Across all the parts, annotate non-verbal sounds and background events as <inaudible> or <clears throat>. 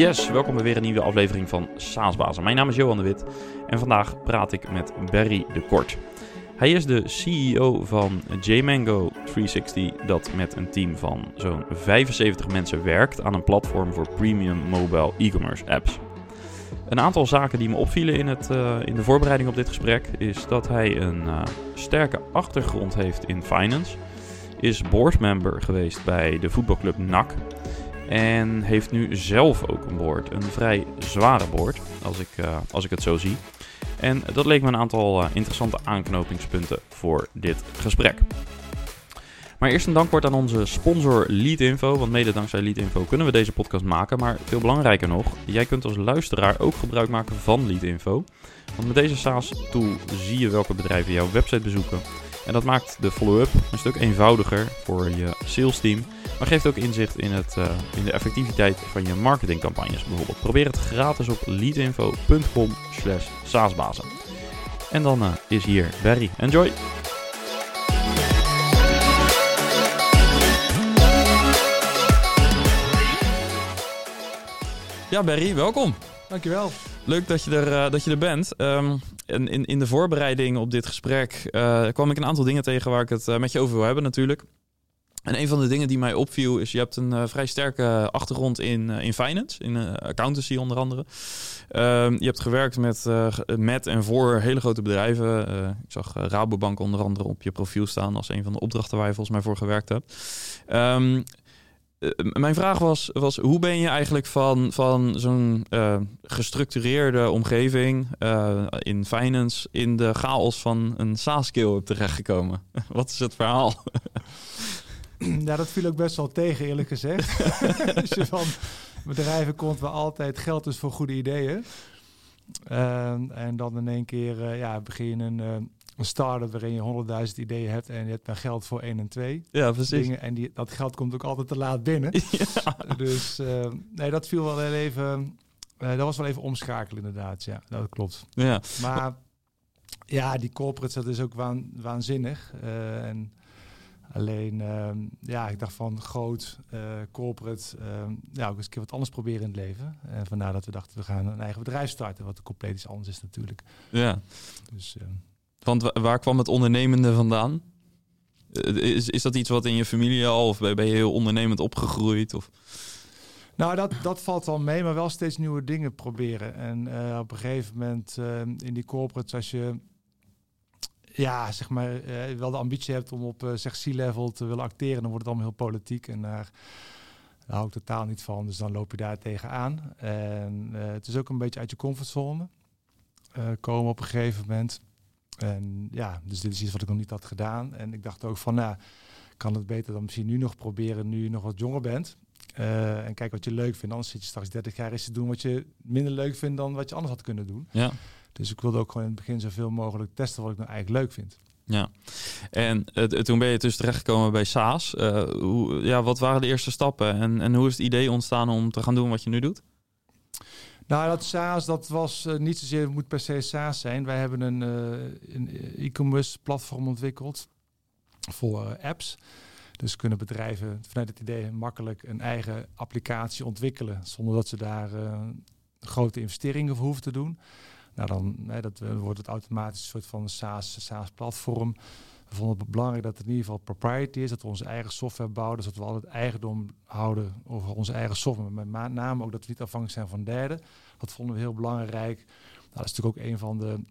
Yes, welkom bij weer een nieuwe aflevering van Saasbazen. Mijn naam is Johan de Wit en vandaag praat ik met Barry de Kort. Hij is de CEO van JMango 360 dat met een team van zo'n 75 mensen werkt aan een platform voor premium mobile e-commerce apps. Een aantal zaken die me opvielen in, het, uh, in de voorbereiding op dit gesprek is dat hij een uh, sterke achtergrond heeft in finance, is boardmember geweest bij de voetbalclub NAC en heeft nu zelf ook een board. Een vrij zware board, als ik, uh, als ik het zo zie. En dat leek me een aantal uh, interessante aanknopingspunten voor dit gesprek. Maar eerst een dankwoord aan onze sponsor Leadinfo. Want mede dankzij Leadinfo kunnen we deze podcast maken. Maar veel belangrijker nog, jij kunt als luisteraar ook gebruik maken van Leadinfo. Want met deze SaaS-tool zie je welke bedrijven jouw website bezoeken. En dat maakt de follow-up een stuk eenvoudiger voor je sales team. Maar geeft ook inzicht in, het, uh, in de effectiviteit van je marketingcampagnes bijvoorbeeld. Probeer het gratis op leadinfo.com slash saasbazen. En dan uh, is hier Barry. Enjoy! Ja, Barry, welkom. Dankjewel. Leuk dat je er, uh, dat je er bent. Um, in, in, in de voorbereiding op dit gesprek uh, kwam ik een aantal dingen tegen waar ik het uh, met je over wil hebben natuurlijk. En een van de dingen die mij opviel is, je hebt een uh, vrij sterke achtergrond in, uh, in finance, in uh, accountancy onder andere. Ehm, je hebt gewerkt met, met en voor hele grote bedrijven. ik zag Rabobank onder andere op je profiel staan als een van de opdrachten waar je volgens mij voor gewerkt hebt. Um, mijn vraag was, was, hoe ben je eigenlijk van, van zo'n gestructureerde omgeving in finance in de chaos van een SaaS-skill terechtgekomen? <laughs> Wat is het verhaal? <laughs> <clears throat> Ja, dat viel ook best wel tegen, eerlijk gezegd. <laughs> Je van bedrijven komt waar altijd geld is voor goede ideeën. Uh, en dan in één keer uh, ja, begin je een, uh, een start-up waarin je honderdduizend ideeën hebt en je hebt maar geld voor één en twee. Ja, precies. Dingen, en die, dat geld komt ook altijd te laat binnen. <laughs> Ja. Dus uh, nee, dat viel wel even. dat was wel even omschakelen, inderdaad. Ja, dat klopt. Ja. Maar ja, die corporates, dat is ook waan, waanzinnig. en Alleen, uh, ja, ik dacht van groot, uh, corporate, uh, ja, ook eens een keer wat anders proberen in het leven. En vandaar dat we dachten, we gaan een eigen bedrijf starten, wat compleet iets anders is natuurlijk. Ja. Dus, Want waar kwam het ondernemende vandaan? Is, is dat iets wat in je familie al, of ben je heel ondernemend opgegroeid? Of? Nou, dat, dat valt wel mee, maar wel steeds nieuwe dingen proberen. En uh, op een gegeven moment uh, in die corporates, als je ja, zeg maar, uh, wel de ambitie hebt om op uh, C-level te willen acteren, dan wordt het allemaal heel politiek. En daar, daar hou ik totaal niet van. Dus dan loop je daar tegenaan. En uh, het is ook een beetje uit je comfortzone komen op een gegeven moment. En ja, dus dit is iets wat ik nog niet had gedaan. En ik dacht ook van, nou, kan het beter dan misschien nu nog proberen, nu je nog wat jonger bent. en kijk wat je leuk vindt. Anders zit je straks 30 jaar eens te doen wat je minder leuk vindt dan wat je anders had kunnen doen. Ja. Dus ik wilde ook gewoon in het begin zoveel mogelijk testen wat ik nou eigenlijk leuk vind. Ja, en uh, toen ben je dus terechtgekomen bij SaaS. Uh, hoe, ja, wat waren de eerste stappen en, en hoe is het idee ontstaan om te gaan doen wat je nu doet? Nou, dat SaaS, dat was uh, niet zozeer, het moet per se SaaS zijn. Wij hebben een, een e-commerce platform ontwikkeld voor apps. Dus kunnen bedrijven vanuit het idee makkelijk een eigen applicatie ontwikkelen, zonder dat ze daar grote investeringen voor hoeven te doen. Nou, dan hè, dat, uh, wordt het automatisch een soort van SaaS, SaaS-platform. We vonden het belangrijk dat het in ieder geval propriety is, dat we onze eigen software bouwen, dus dat we altijd eigendom houden over onze eigen software. Met name ook dat we niet afhankelijk zijn van derden. Dat vonden we heel belangrijk. Nou, dat is natuurlijk ook een van de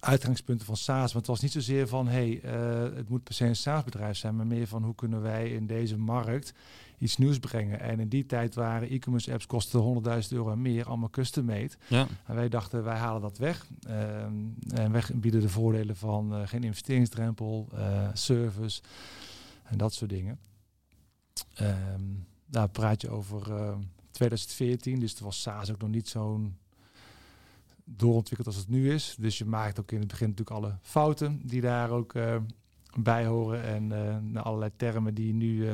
uitgangspunten van SaaS. Maar het was niet zozeer van, hey, uh, het moet per se een SaaS-bedrijf zijn, maar meer van hoe kunnen wij in deze markt iets nieuws brengen. En in die tijd waren e-commerce apps kosten 100.000 euro en meer, allemaal custom made. Ja. En wij dachten, wij halen dat weg. Um, en wij bieden de voordelen van uh, geen investeringsdrempel, uh, service en dat soort dingen. Um, nou, praat je over uh, 2014, dus toen was SaaS ook nog niet zo'n doorontwikkeld als het nu is. Dus je maakt ook in het begin natuurlijk alle fouten die daar ook uh, bij horen. En uh, allerlei termen die nu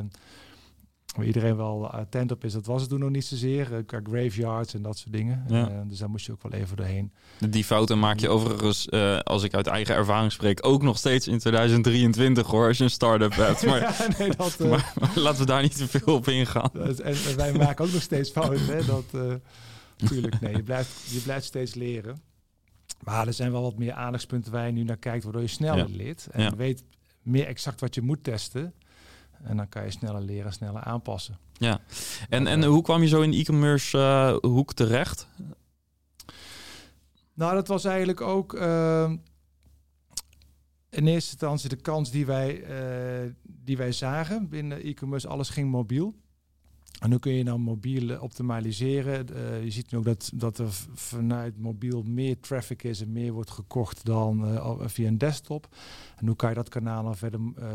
waar iedereen wel attent op is. Dat was het toen nog niet zozeer. Uh, qua graveyards en dat soort dingen. Ja. dus daar moest je ook wel even doorheen. Die fouten maak je overigens, als ik uit eigen ervaring spreek, ook nog steeds in 2023 hoor, als je een start-up hebt. <laughs> Maar, ja, nee, dat, maar, laten we daar niet te veel op ingaan. en, en, wij maken ook nog steeds fouten. Hè? Dat, natuurlijk, nee, je blijft, je blijft steeds leren. Maar er zijn wel wat meer aandachtspunten waar je nu naar kijkt, waardoor je sneller leert. En weet meer exact wat je moet testen. En dan kan je sneller leren, sneller aanpassen. Ja, en, en hoe kwam je zo in de e-commerce uh, hoek terecht? Nou, dat was eigenlijk ook uh, in eerste instantie de kans die wij, uh, die wij zagen binnen e-commerce. Alles ging mobiel. En hoe kun je nou mobiel optimaliseren? Uh, je ziet nu ook dat, dat er vanuit mobiel meer traffic is en meer wordt gekocht dan uh, via een desktop. En hoe kan je dat kanaal dan verder uh,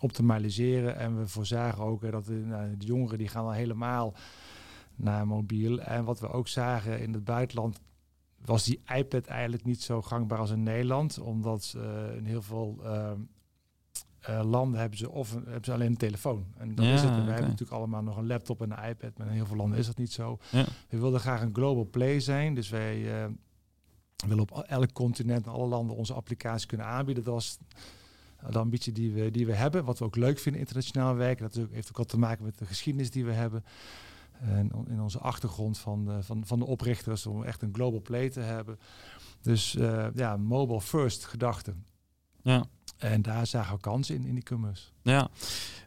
optimaliseren? En we voorzagen ook dat de, nou, de, jongeren die gaan al helemaal naar mobiel. En wat we ook zagen in het buitenland was die iPad eigenlijk niet zo gangbaar als in Nederland. Omdat in heel veel uh, landen hebben ze of een, hebben ze alleen een telefoon. En dan is het. En wij hebben natuurlijk allemaal nog een laptop en een iPad. Maar in heel veel landen is dat niet zo. Ja. We wilden graag een global play zijn. Dus wij uh, willen op elk continent en alle landen onze applicatie kunnen aanbieden. Dat is de ambitie die we, die we hebben. Wat we ook leuk vinden internationaal werken. Dat heeft ook wat te maken met de geschiedenis die we hebben. En in onze achtergrond van de, van, van de oprichters om echt een global play te hebben. Dus uh, ja, mobile first gedachte. Ja. En daar zagen we kansen in, in die commerce. Ja.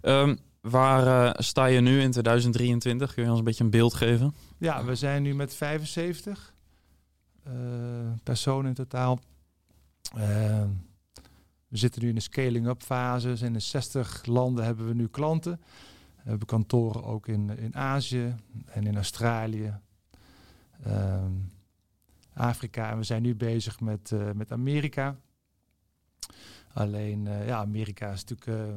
Um, waar uh, sta je nu in 2023? Kun je ons een beetje een beeld geven? Ja, we zijn nu met 75 uh, personen in totaal. Uh, we zitten nu in de scaling-up fase. In de 60 landen hebben we nu klanten. We hebben kantoren ook in, in Azië en in Australië. Ehm, Afrika en we zijn nu bezig met, uh, met Amerika. Alleen, uh, ja, Amerika is natuurlijk uh,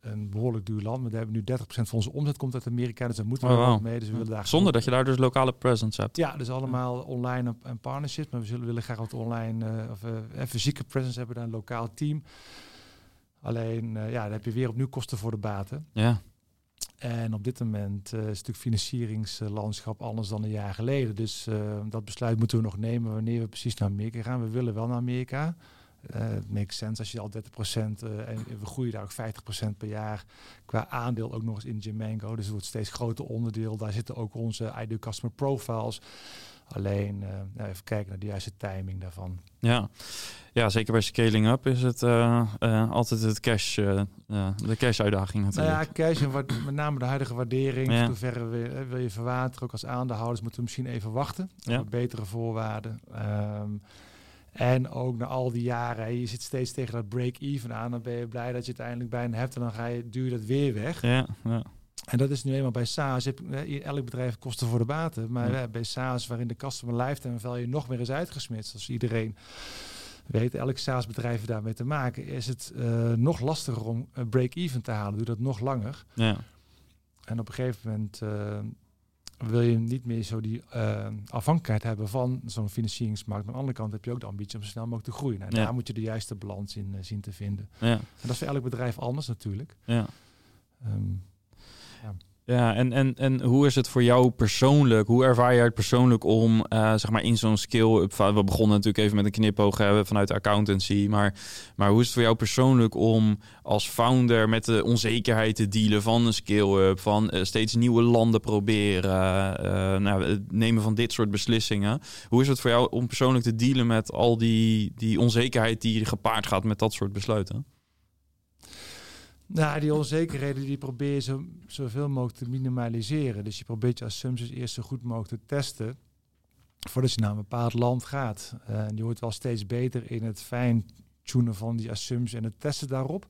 een behoorlijk duur land. Maar we hebben nu 30% van onze omzet komt uit Amerika. Dus daar moeten we oh, wow. mee. Dus we willen daar Zonder dat je daar dus lokale presence hebt. Ja, dus allemaal online en partnerships. Maar we zullen, willen graag wat online uh, of fysieke presence hebben. Daar een lokaal team. Alleen, ja, dan heb je weer opnieuw kosten voor de baten. Ja. En op dit moment is natuurlijk financieringslandschap anders dan een jaar geleden. Dus dat besluit moeten we nog nemen wanneer we precies naar Amerika gaan. We willen wel naar Amerika. Het makes sense als je al 30% uh, en we groeien daar ook 50% per jaar qua aandeel ook nog eens in Gemango. Dus het wordt steeds groter onderdeel. Daar zitten ook onze ideal customer profiles. Alleen uh, nou even kijken naar de juiste timing daarvan. Ja, ja zeker bij scaling up is het uh, altijd het cash, de cash uitdaging natuurlijk. Nou ja, cash en wat, met name de huidige waardering. Ja. Hoeverre wil, wil je verwateren, ook als aandeelhouders moeten we misschien even wachten. Ja. betere voorwaarden. Um, en ook na al die jaren, je zit steeds tegen dat break-even aan. Dan ben je blij dat je het uiteindelijk bijna hebt en dan ga je, duur dat weer weg. Ja, ja. En dat is nu eenmaal bij SaaS. Elk bedrijf kosten voor de baten. Maar ja. bij SaaS, waarin de customer lifetime value nog meer is uitgesmitst. Als iedereen weet, elk SaaS bedrijf daarmee te maken, is het uh, nog lastiger om een break-even te halen. Doe dat nog langer. Ja. En op een gegeven moment uh, wil je niet meer zo die uh, afhankelijkheid hebben van zo'n financieringsmarkt. Maar aan de andere kant heb je ook de ambitie om zo snel mogelijk te groeien. Nou, ja. Daar moet je de juiste balans in uh, zien te vinden. Ja. En dat is voor elk bedrijf anders natuurlijk. Ja. Um, ja. Ja, en, en, en hoe is het voor jou persoonlijk? Hoe ervaar jij het persoonlijk om uh, zeg maar in zo'n skill-up... We begonnen natuurlijk even met een knipoog hebben vanuit accountancy. Maar, maar hoe is het voor jou persoonlijk om als founder met de onzekerheid te dealen van een skill-up... van uh, steeds nieuwe landen proberen, uh, nou, het nemen van dit soort beslissingen? Hoe is het voor jou om persoonlijk te dealen met al die, die onzekerheid die gepaard gaat met dat soort besluiten? Nou, die onzekerheden die probeer je zo, zoveel mogelijk te minimaliseren. Dus je probeert je assumpties eerst zo goed mogelijk te testen. Voordat je naar een bepaald land gaat. Uh, en je wordt wel steeds beter in het fijn tunen van die assumpties en het testen daarop.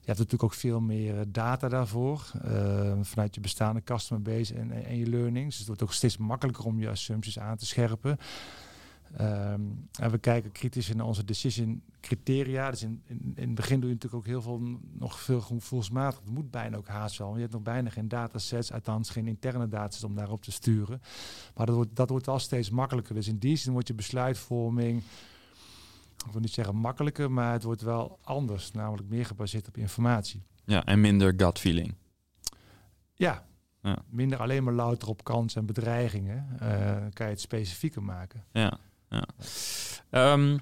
Je hebt natuurlijk ook veel meer data daarvoor. Uh, vanuit je bestaande customer base en, en, en je learnings. Dus het wordt ook steeds makkelijker om je assumpties aan te scherpen. Um, en we kijken kritisch naar onze decision criteria. Dus in, in, in, het begin doe je natuurlijk ook heel veel, nog veel gevoelsmatig. Het moet bijna ook haast wel. Je hebt nog bijna geen datasets, althans geen interne datasets om daarop te sturen. Maar dat wordt, dat wordt wel steeds makkelijker. Dus in die zin wordt je besluitvorming, ik wil niet zeggen makkelijker, maar het wordt wel anders. Namelijk meer gebaseerd op informatie. Ja, en minder gut feeling. Ja, Ja. Minder alleen maar louter op kansen en bedreigingen. eh, kan je het specifieker maken. Ja, ja. Ehm,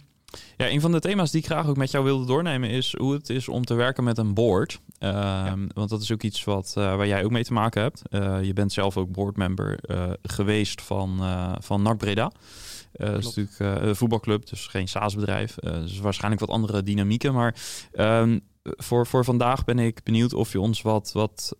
ja, een van de thema's die ik graag ook met jou wilde doornemen is hoe het is om te werken met een board. Ehm, Want dat is ook iets wat, eh, waar jij ook mee te maken hebt. Eh, je bent zelf ook boardmember eh, geweest van, van NAC Breda. Dat is natuurlijk een voetbalclub, dus geen SaaS-bedrijf. Dus waarschijnlijk wat andere dynamieken. Maar ehm, voor, voor vandaag ben ik benieuwd of je ons wat, wat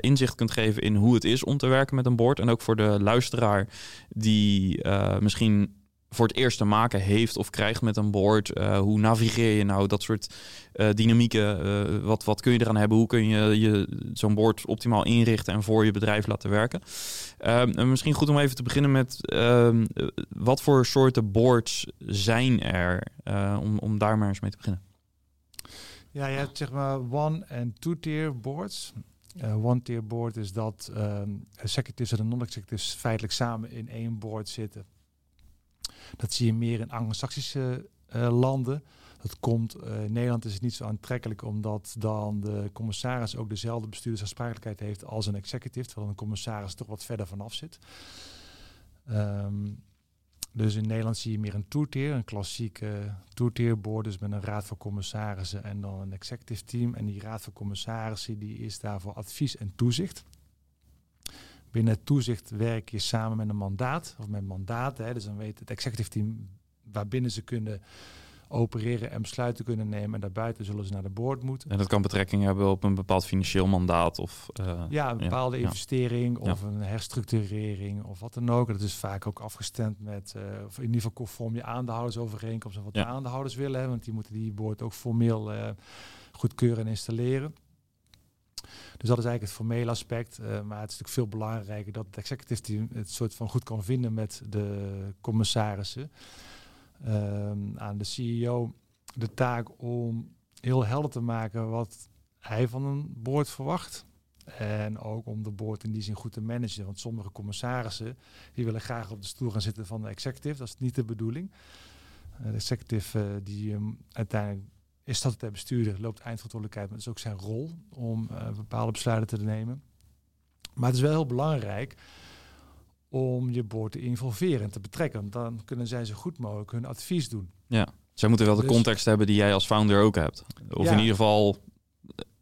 inzicht kunt geven in hoe het is om te werken met een board. En ook voor de luisteraar die misschien voor het eerst te maken heeft of krijgt met een board. Eh, hoe navigeer je nou dat soort eh, dynamieken? Eh, wat, wat kun je eraan hebben? Hoe kun je, je zo'n board optimaal inrichten en voor je bedrijf laten werken? Ehm, en misschien goed om even te beginnen met ehm, eh, wat voor soorten boards zijn er? Om, om daar maar eens mee te beginnen. Ja, je hebt zeg maar one- en two-tier boards. One-tier board is dat ehm executives en non-executives feitelijk samen in één board zitten. Dat zie je meer in anglo-saxische eh, landen. Dat komt, eh, in Nederland is het niet zo aantrekkelijk omdat dan de commissaris ook dezelfde bestuurdersaansprakelijkheid heeft als een executive, terwijl een commissaris toch wat verder vanaf zit. Ehm, dus in Nederland zie je meer een two-tier, een klassieke board, dus met een raad van commissarissen en dan een executive team. En die raad van commissarissen die is daar voor advies en toezicht. Binnen het toezicht werk je samen met een mandaat, of met mandaten. Hè, dus dan weet het executive team waarbinnen ze kunnen opereren en besluiten kunnen nemen. En daarbuiten zullen ze naar de board moeten. En dat kan betrekking hebben op een bepaald financieel mandaat of eh, Ja, een bepaalde ja. investering of een herstructurering of wat dan ook. Dat is vaak ook afgestemd met, eh, of in ieder geval conform je aandeelhoudersovereenkomst en wat Ja. de aandeelhouders willen. Hè, want die moeten die boord ook formeel eh, goedkeuren en installeren. Dus dat is eigenlijk het formele aspect. eh, maar het is natuurlijk veel belangrijker dat het executive team het soort van goed kan vinden met de commissarissen. Ehm, aan de CEO de taak om heel helder te maken wat hij van een boord verwacht. En ook om de boord in die zin goed te managen. Want sommige commissarissen die willen graag op de stoel gaan zitten van de executive. Dat is niet de bedoeling. Eh, de executive eh, die ehm, uiteindelijk is statutair bestuurder, loopt eindverantwoordelijkheid, maar het is ook zijn rol om eh, bepaalde besluiten te nemen. Maar het is wel heel belangrijk om je boord te involveren en te betrekken. Dan kunnen zij zo goed mogelijk hun advies doen. Zij moeten wel de Dus- context hebben die jij als founder ook hebt. Of Ja. in ieder geval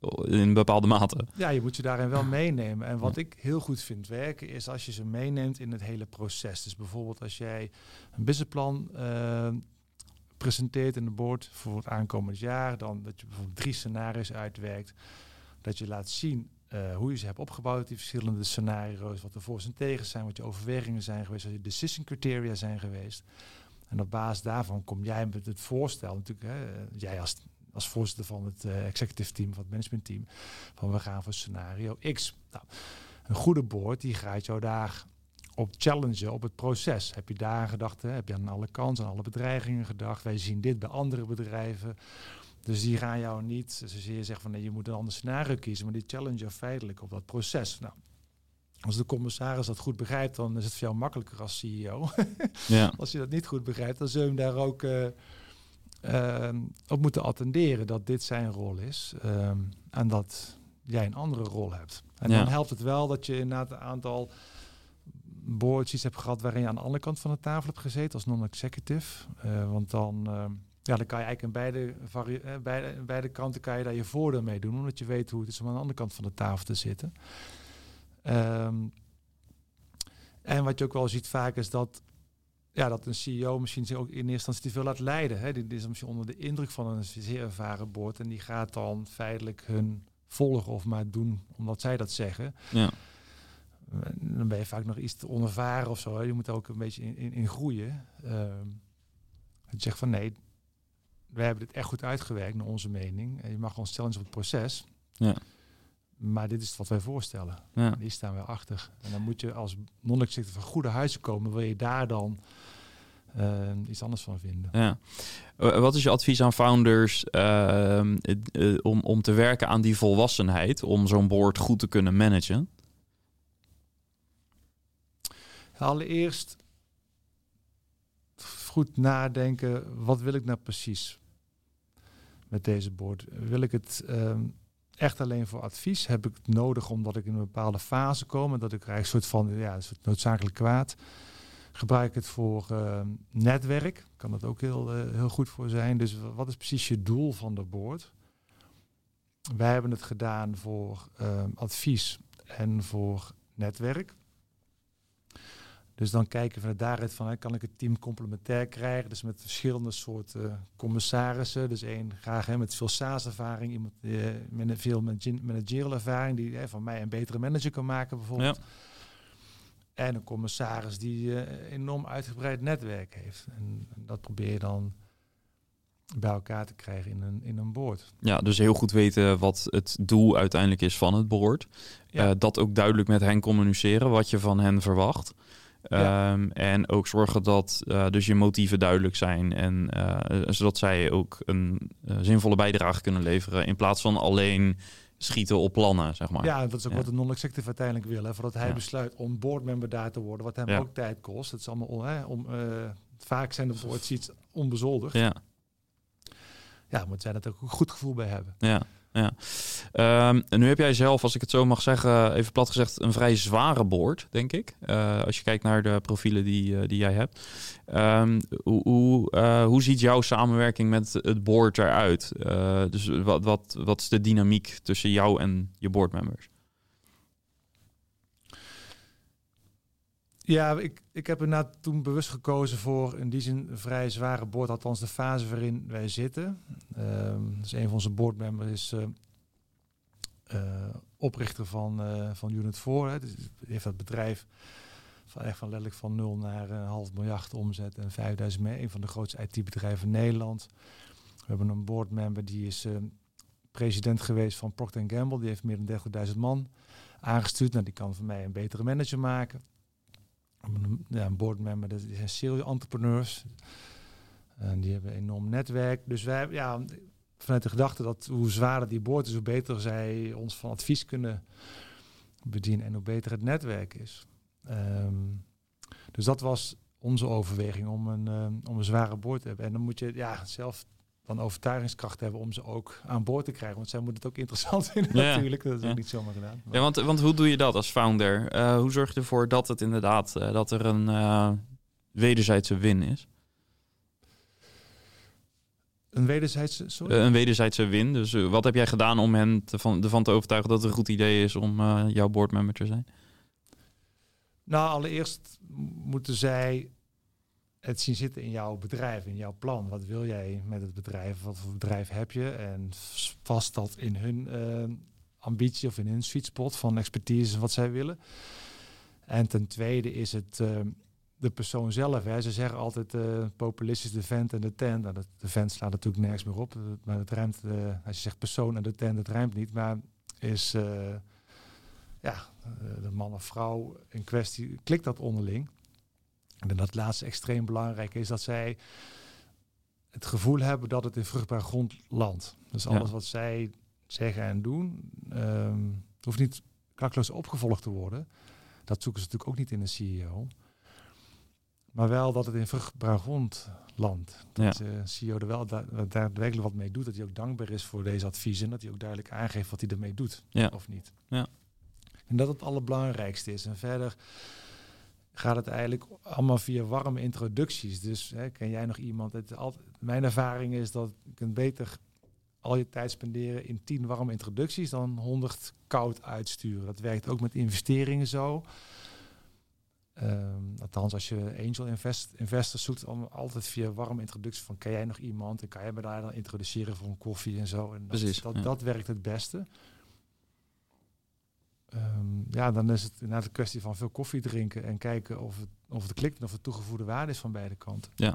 eh, in bepaalde mate. Ja, je moet je daarin wel meenemen. En wat ik heel goed vind werken is als je ze meeneemt in het hele proces. Dus bijvoorbeeld als jij een businessplan eh, presenteert in de board voor het aankomend jaar, dan dat je bijvoorbeeld drie scenario's uitwerkt, dat je laat zien eh, hoe je ze hebt opgebouwd, die verschillende scenario's, wat de voor's en tegens zijn, wat je overwegingen zijn geweest, wat je decision criteria zijn geweest. En op basis daarvan kom jij met het voorstel, natuurlijk, hè, jij als, als voorzitter van het eh, executive team, van het managementteam, van we gaan voor scenario X. Nou, een goede board die gaat jou daar op challengen op het proces. Heb je daar gedacht? Hè? Heb je aan alle kansen, aan alle bedreigingen gedacht? Wij zien dit bij andere bedrijven. Dus die gaan jou niet zozeer zeggen van nee, je moet een ander scenario kiezen, maar die challenge jou feitelijk op dat proces. Nou, als de commissaris dat goed begrijpt, dan is het voor jou makkelijker als CEO. <laughs> Ja. Als je dat niet goed begrijpt, dan zul je hem daar ook eh, ehm, op moeten attenderen dat dit zijn rol is ehm, en dat jij een andere rol hebt. En Ja. dan helpt het wel dat je inderdaad een aantal boordjes hebt gehad waarin je aan de andere kant van de tafel hebt gezeten als non-executive. Eh, want dan, ehm, ja, dan kan je eigenlijk in beide, eh, beide, beide kanten kan je daar je voordeel mee doen, omdat je weet hoe het is om aan de andere kant van de tafel te zitten. Ehm, en wat je ook wel ziet vaak is dat, ja, dat een CEO misschien zich ook in eerste instantie te veel laat leiden. Hè. Die is misschien onder de indruk van een zeer ervaren boord en die gaat dan feitelijk hun volgen of maar doen omdat zij dat zeggen. Ja. Dan ben je vaak nog iets te onervaren of zo. Je moet er ook een beetje in, in, in groeien. Ehm dat je zegt van nee, we hebben dit echt goed uitgewerkt naar onze mening. En je mag ons challenge op het proces. Ja. Maar dit is wat wij voorstellen. Ja. Die staan we achter. En dan moet je als non-executive van goede huizen komen. Wil je daar dan eh, iets anders van vinden? Ja. Eh, Wat is je advies aan founders ehm, eh, om, om te werken aan die volwassenheid, om zo'n board goed te kunnen managen? Allereerst goed nadenken, wat wil ik nou precies met deze board? Wil ik het, ehm, echt alleen voor advies. Heb ik het nodig omdat ik in een bepaalde fase kom en dat ik eigenlijk een soort van ja, een soort noodzakelijk kwaad. Gebruik ik het voor uh, netwerk, kan dat ook heel, uh, heel goed voor zijn. Dus wat is precies je doel van de board? Wij hebben het gedaan voor uh, advies en voor netwerk. Dus dan kijken we daaruit van, kan ik het team complementair krijgen? Dus met verschillende soorten commissarissen. Dus één graag hè, met veel SaaS-ervaring, iemand uh, met veel managerial ervaring, die hè, van mij een betere manager kan maken bijvoorbeeld. Ja. En een commissaris die uh, enorm uitgebreid netwerk heeft. En, en, dat probeer je dan bij elkaar te krijgen in een, in een board. Ja, dus heel goed weten wat het doel uiteindelijk is van het board. Ja. Uh, dat ook duidelijk met hen communiceren, wat je van hen verwacht. Ja. Um, en ook zorgen dat uh, dus je motieven duidelijk zijn en uh, zodat zij ook een uh, zinvolle bijdrage kunnen leveren in plaats van alleen schieten op plannen, zeg maar. Ja, dat is ook ja. wat de non-executive uiteindelijk wil. Hè, voordat hij ja. besluit om boardmember daar te worden, wat hem ook tijd kost. Het is allemaal hè, om, vaak zijn de boards iets onbezoldigd. Ja. Ja, moet zij dat ook een goed gevoel bij hebben. Ja. Ja. Um, en nu heb jij zelf, als ik het zo mag zeggen, even plat gezegd, een vrij zware boord, denk ik. Uh, als je kijkt naar de profielen die, uh, die jij hebt. Um, hoe, hoe, uh, hoe ziet jouw samenwerking met het board eruit? dus wat, wat, wat is de dynamiek tussen jou en je boardmembers? Ja, ik, ik heb inderdaad toen bewust gekozen voor in die zin een vrij zware boord. Althans de fase waarin wij zitten. Um, dus een van onze boardmembers is uh, uh, oprichter van, uh, van Unit 4. Hè. Dus heeft dat bedrijf van, echt van letterlijk van nul naar een half miljard omzet en 5000 mee. Een van de grootste IT-bedrijven in Nederland. We hebben een boardmember die is president geweest van Procter Gamble. Die heeft meer dan 30.000 man aangestuurd. Nou, die kan van mij een betere manager maken ja, een boardmember, dat zijn serial entrepreneurs. En die hebben een enorm netwerk. Dus wij, ja, vanuit de gedachte dat hoe zwaarder die boord is, hoe beter zij ons van advies kunnen bedienen en hoe beter het netwerk is. Um, dus dat was onze overweging om een, um, om een zware boord te hebben. En dan moet je ja, zelf dan overtuigingskracht hebben om ze ook aan boord te krijgen. Want zij moeten het ook interessant <laughs> vinden ja. natuurlijk. Dat is ja. ook niet zomaar gedaan. Ja, want, want hoe doe je dat als founder? Uh, hoe zorg je ervoor dat het inderdaad uh, dat er een uh, wederzijdse win is? Een wederzijdse, sorry? een wederzijdse win. Dus wat heb jij gedaan om hen te van, ervan te overtuigen dat het een goed idee is om jouw boardmember te zijn? Nou, allereerst moeten zij het zien zitten in jouw bedrijf, in jouw plan. Wat wil jij met het bedrijf? Wat voor bedrijf heb je? En vast dat in hun uh, ambitie of in hun sweet spot van expertise wat zij willen. En ten tweede is het uh, de persoon zelf. Hè. Ze zeggen altijd uh, populistisch de vent en de tent. Nou, dat, de vent slaat natuurlijk nergens meer op. Maar het ruimt, als je zegt persoon en de tent, het ruimt niet. Maar is ja, de man of vrouw in kwestie, klikt dat onderling. En dat laatste extreem belangrijk is dat zij het gevoel hebben dat het in vruchtbaar grond landt. Dus alles ja. wat zij zeggen en doen, um, hoeft niet klakloos opgevolgd te worden. Dat zoeken ze natuurlijk ook niet in een CEO. Maar wel dat het in vruchtbaar grond landt. Dat ja. de CEO er wel da daadwerkelijk wat mee doet. Dat hij ook dankbaar is voor deze adviezen. En dat hij ook duidelijk aangeeft wat hij ermee doet. Ja. Of niet. Ja. En dat het allerbelangrijkste is. En verder gaat het eigenlijk allemaal via warme introducties. Dus hè, ken jij nog iemand? Het, altijd, mijn ervaring is dat je kunt beter al je tijd spenderen in 10 warme introducties dan 100 koud uitsturen. Dat werkt ook met investeringen zo. Um, althans, als je angel invest, investors zoekt, om altijd via warme introducties van ken jij nog iemand en kan je me daar dan introduceren voor een koffie en zo. En dat, Precies, dat, ja. dat werkt het beste. Um, ja, dan is het inderdaad een kwestie van veel koffie drinken en kijken of het, of het klikt en of het toegevoegde waarde is van beide kanten. Ja,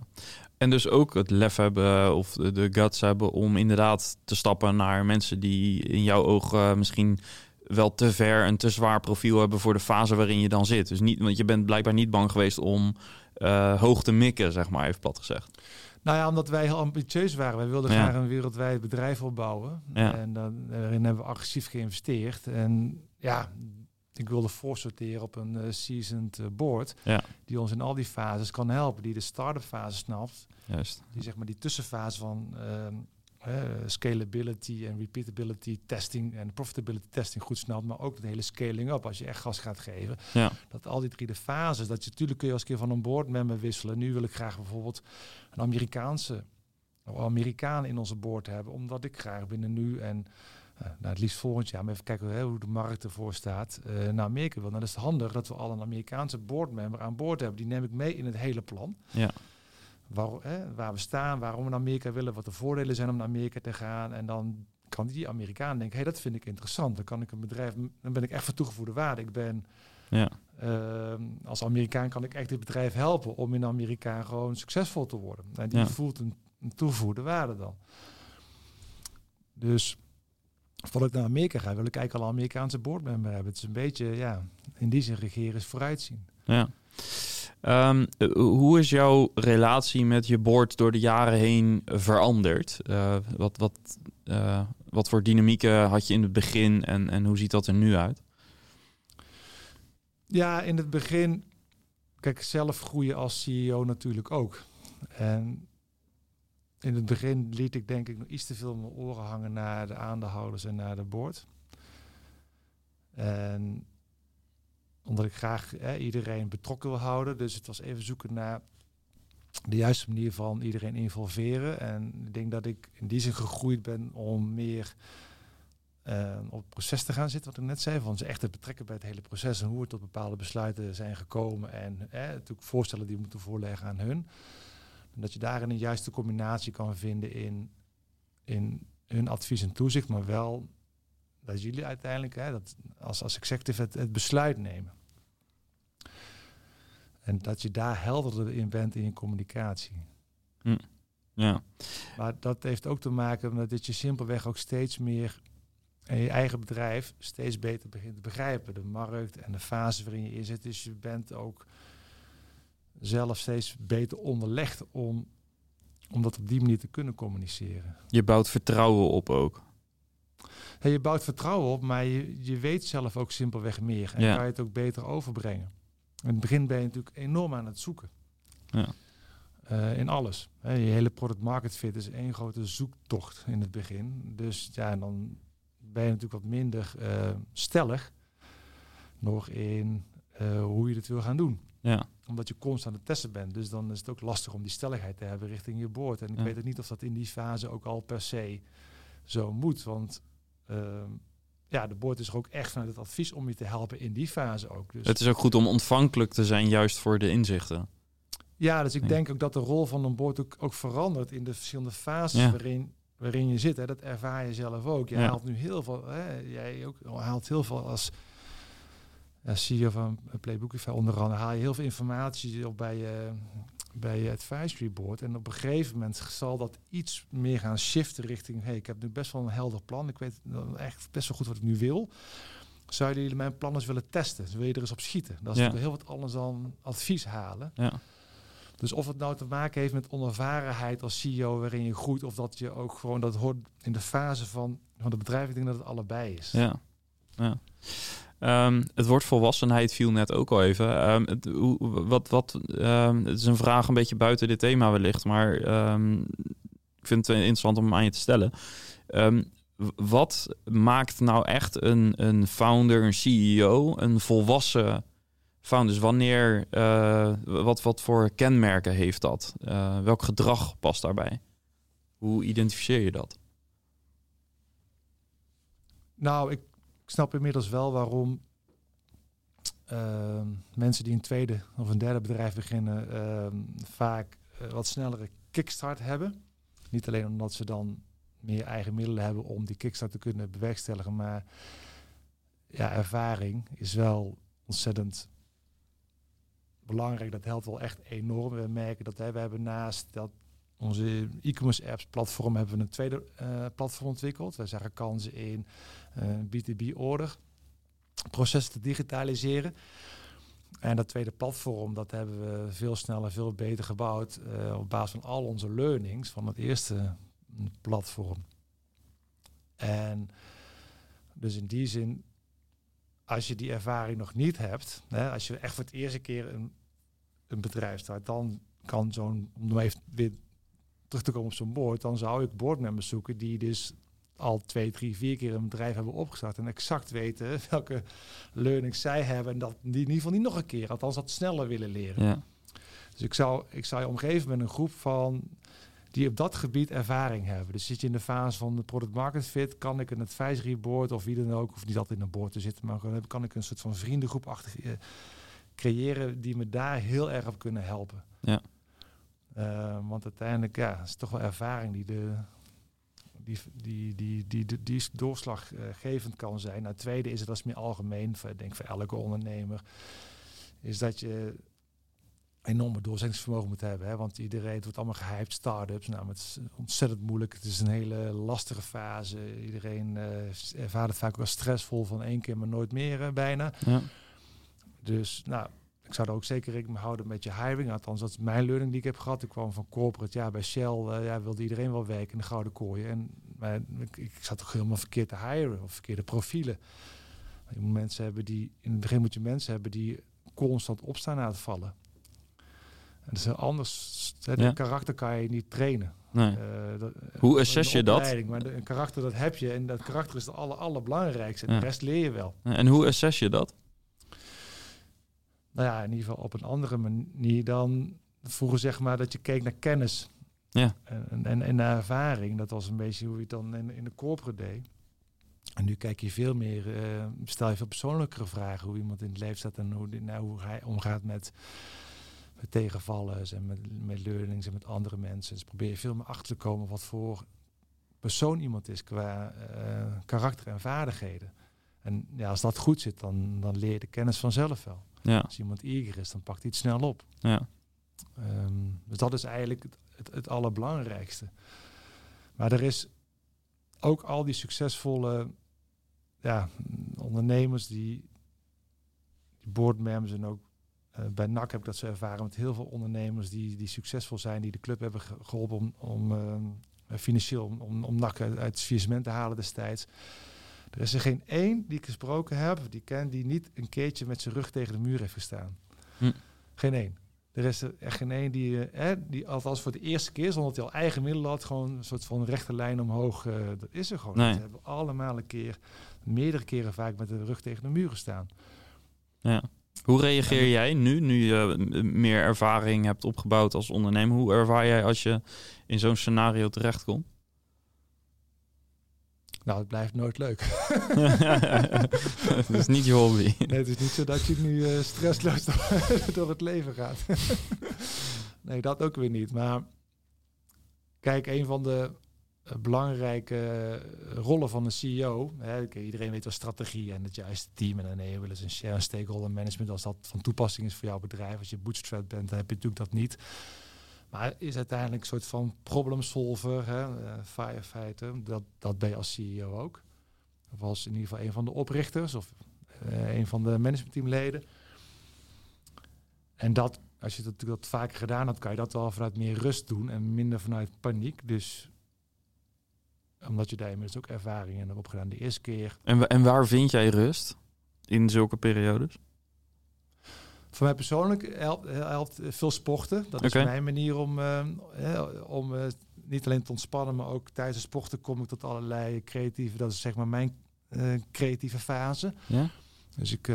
en dus ook het lef hebben of de guts hebben om inderdaad te stappen naar mensen die in jouw ogen misschien wel te ver en te zwaar profiel hebben voor de fase waarin je dan zit. Dus niet, want je bent blijkbaar niet bang geweest om uh, hoog te mikken, zeg maar, even plat gezegd. Nou ja, omdat wij heel ambitieus waren. Wij wilden ja. graag een wereldwijd bedrijf opbouwen. Ja. En dan, daarin hebben we agressief geïnvesteerd. En ja, ik wilde voorsorteren op een uh, seasoned uh, board. Ja. Die ons in al die fases kan helpen. Die de start-up fase snapt. Juist. Die zeg maar die tussenfase van uh, scalability en repeatability testing en profitability testing goed snel, maar ook de hele scaling up als je echt gas gaat geven. Ja. Dat al die drie de fases, dat je natuurlijk kun je als keer van een board member wisselen. Nu wil ik graag bijvoorbeeld een Amerikaanse Amerikaan in onze board hebben, omdat ik graag binnen nu en nou, het liefst volgend jaar, maar even kijken hoe de markt ervoor staat, uh, naar Amerika wil. Nou, dan is het handig dat we al een Amerikaanse boardmember aan boord hebben. Die neem ik mee in het hele plan. Ja waar, hè, waar we staan, waarom we naar Amerika willen, wat de voordelen zijn om naar Amerika te gaan. En dan kan die Amerikaan denken, hey, dat vind ik interessant. Dan kan ik een bedrijf, dan ben ik echt van toegevoegde waarde. Ik ben ja. Uh, als Amerikaan kan ik echt dit bedrijf helpen om in Amerika gewoon succesvol te worden. En die Ja. voelt een, een toegevoegde waarde dan. Dus voordat ik naar Amerika ga, wil ik eigenlijk al een Amerikaanse boardmember hebben. Het is een beetje, ja, in die zin regeren is vooruitzien. Ja. Ehm, eh, hoe is jouw relatie met je board door de jaren heen veranderd? Eh, wat, wat, eh, wat voor dynamieken had je in het begin en, en hoe ziet dat er nu uit? Ja, in het begin, kijk, zelf groeien als CEO natuurlijk ook. En in het begin liet ik denk ik nog iets te veel mijn oren hangen naar de aandeelhouders en naar de board. En omdat ik graag iedereen betrokken wil houden. Dus het was even zoeken naar de juiste manier van iedereen involveren. En ik denk dat ik in die zin gegroeid ben om meer uh, op het proces te gaan zitten, wat ik net zei, van ze echt te betrekken bij het hele proces en hoe we tot bepaalde besluiten zijn gekomen en natuurlijk voorstellen die we moeten voorleggen aan hun. En dat je daarin een juiste combinatie kan vinden in, in hun advies en toezicht, maar wel dat jullie uiteindelijk hè, dat als, als executive het, het besluit nemen. En dat je daar helderder in bent in je communicatie. Hm. Ja. Maar dat heeft ook te maken met dat je simpelweg ook steeds meer en je eigen bedrijf steeds beter begint te begrijpen. De markt en de fase waarin je in zit. Dus je bent ook zelf steeds beter onderlegd om, om dat op die manier te kunnen communiceren. Je bouwt vertrouwen op ook. Je bouwt vertrouwen op, maar je, je weet zelf ook simpelweg meer. En Ja. kan je het ook beter overbrengen. In het begin ben je natuurlijk enorm aan het zoeken. Ja. Eh, in alles. Je hele product market fit is één grote zoektocht in het begin. Dus ja, dan ben je natuurlijk wat minder eh, stellig nog in eh, hoe je het wil gaan doen. Ja. Omdat je constant aan het testen bent. Dus dan is het ook lastig om die stelligheid te hebben richting je boord. En ik Ja. weet ook niet of dat in die fase ook al per se zo moet. Want ehm, ja, de boord is er ook echt vanuit het advies om je te helpen in die fase ook. Dus Het is ook goed om ontvankelijk te zijn juist voor de inzichten. Ja, dus ik denk ook dat de rol van een board ook, ook verandert in de verschillende fases Ja. waarin, waarin je zit. Hè. Dat ervaar je zelf ook. Je Ja. haalt nu heel veel, hè, jij ook haalt heel veel als CEO van Playbookify onder andere, haal je heel veel informatie op bij je, bij je advisory board. En op een gegeven moment zal dat iets meer gaan shiften richting, hey, ik heb nu best wel een helder plan. Ik weet echt best wel goed wat ik nu wil. Zouden jullie mijn plannen eens willen testen? Wil je er eens op schieten? Dat is Ja. heel wat anders dan advies halen. Ja. Dus of het nou te maken heeft met onervarenheid als CEO waarin je groeit, of dat je ook gewoon dat hoort in de fase van, van het bedrijf. Ik denk dat het allebei is. Ja. ja. Ehm, het woord volwassenheid viel net ook al even. Ehm, het, wat, wat, ehm, het is een vraag een beetje buiten dit thema wellicht, maar ik vind het interessant om aan je te stellen. Wat maakt nou echt een, een founder, een CEO, een volwassen founder? Dus wanneer, eh, wat, wat voor kenmerken heeft dat? Eh, welk gedrag past daarbij? Hoe identificeer je dat? Nou, ik snap inmiddels wel waarom ehm, mensen die een tweede of een derde bedrijf beginnen ehm, vaak eh, wat snellere kickstart hebben. Niet alleen omdat ze dan meer eigen middelen hebben om die kickstart te kunnen bewerkstelligen, maar ja, ervaring is wel ontzettend belangrijk. Dat helpt wel echt enorm. We merken dat hè, we hebben naast dat onze e-commerce apps platform hebben we een tweede eh, platform ontwikkeld. Wij zagen kansen in eh, B2B order processen te digitaliseren. En dat tweede platform, dat hebben we veel sneller, veel beter gebouwd eh, op basis van al onze learnings van het eerste mm, platform. En dus in die zin, als je die ervaring nog niet hebt, hè, als je echt voor het eerste keer een, een bedrijf start, dan kan zo'n, om even weer terug te komen op zo'n boord, dan zou ik boardmembers zoeken die dus al twee, drie, vier keer een bedrijf hebben opgestart en exact weten <laughs> welke learnings zij hebben en dat die in ieder geval niet nog een keer, althans dat sneller willen leren. Ja. Dus ik zou, ik zou je omgeven met een groep van die op dat gebied ervaring hebben. Dus zit je in de fase van de product market fit, kan ik een advisory board of wie dan ook, of niet altijd in een board te zitten, maar kan ik een soort van vriendengroep achter eh, creëren die me daar heel erg op kunnen helpen. Ja. Uh, want uiteindelijk, ja, is toch wel ervaring die de die, die, die, die, die, die doorslaggevend kan zijn. Nou, het tweede is het, dat is meer algemeen, ik denk voor elke ondernemer, is dat je enorme doorzettingsvermogen moet hebben. Hè? Want iedereen wordt allemaal gehyped, start-ups. Nou, het is ontzettend moeilijk. Het is een hele lastige fase. Iedereen uh, ervaart het vaak wel stressvol van één keer, maar nooit meer uh, bijna. Ja. Dus nou, ik zou er ook zeker rekening mee houden met je hiring. Althans, dat is mijn learning die ik heb gehad. Ik kwam van corporate. Ja, bij Shell uh, ja, wilde iedereen wel werken in de gouden kooi. En maar, ik, ik zat toch helemaal verkeerd te hiren of verkeerde profielen. Je moet mensen hebben die, in het begin moet je mensen hebben die constant opstaan na het vallen. En dat is anders. Ja. karakter kan je niet trainen. Nee. Uh, dat, Hoe assess je dat? Maar een karakter dat heb je en dat karakter is het aller, allerbelangrijkste. En ja. de rest leer je wel. En hoe assess je dat? Nou ja, in ieder geval op een andere manier dan vroeger zeg maar dat je keek naar kennis. Ja. En, en, en naar ervaring. Dat was een beetje hoe je het dan in, in de corporate deed. En nu kijk je veel meer, uh, stel je veel persoonlijkere vragen. Hoe iemand in het leven staat en hoe, nou, hoe hij omgaat met, met tegenvallen en met, met learnings en met andere mensen. Dus probeer je veel meer achter te komen wat voor persoon iemand is qua uh, karakter en vaardigheden. En ja, als dat goed zit, dan, dan leer je de kennis vanzelf wel. Ja. Als iemand eager is, dan pakt hij het snel op. Ja. Um, dus dat is eigenlijk het, het, het, allerbelangrijkste. Maar er is ook al die succesvolle ja, ondernemers die, die boardmembers en ook uh, bij NAC heb ik dat zo ervaren met heel veel ondernemers die, die succesvol zijn, die de club hebben geholpen om, om uh, financieel om, om, NAC uit, uit het faillissement te halen destijds. Er is er geen één die ik gesproken heb, die ken, die niet een keertje met zijn rug tegen de muur heeft gestaan. Hm. Geen één. Er is er echt geen één die, uh, die althans voor de eerste keer, zonder dat hij al eigen middelen had, gewoon een soort van rechte lijn omhoog. Uh, dat is er gewoon. Nee. Ze hebben allemaal een keer, meerdere keren vaak met de rug tegen de muur gestaan. Ja. Hoe reageer jij nu, nu je meer ervaring hebt opgebouwd als ondernemer? Hoe ervaar jij als je in zo'n scenario terechtkomt? Nou, het blijft nooit leuk. <laughs> <laughs> het is niet je hobby. Nee, het is niet zo dat je nu uh, stressloos <laughs> door het leven gaat. nee, dat ook weer niet. Maar kijk, een van de uh, belangrijke rollen van een CEO. Hè, iedereen weet wel strategie en het juiste team. En dan nee, wel eens een share stakeholder management. Als dat van toepassing is voor jouw bedrijf. Als je bootstrap bent, dan heb je natuurlijk dat niet. Maar is uiteindelijk een soort van problem solver, hè, uh, firefighter. Dat, dat ben je als CEO ook. Of als in ieder geval een van de oprichters of uh, een van de managementteamleden. En dat, als je dat dat vaker gedaan hebt, kan je dat wel vanuit meer rust doen en minder vanuit paniek. Dus omdat je daar inmiddels ook ervaring in hebt opgedaan de eerste keer. En, en waar vind jij rust in zulke periodes? Voor mij persoonlijk helpt, helpt veel sporten. Dat is mijn manier om, uh, om uh, niet alleen te ontspannen, maar ook tijdens de sporten kom ik tot allerlei creatieve. Dat is zeg maar mijn uh, creatieve fase. Ja? Dus ik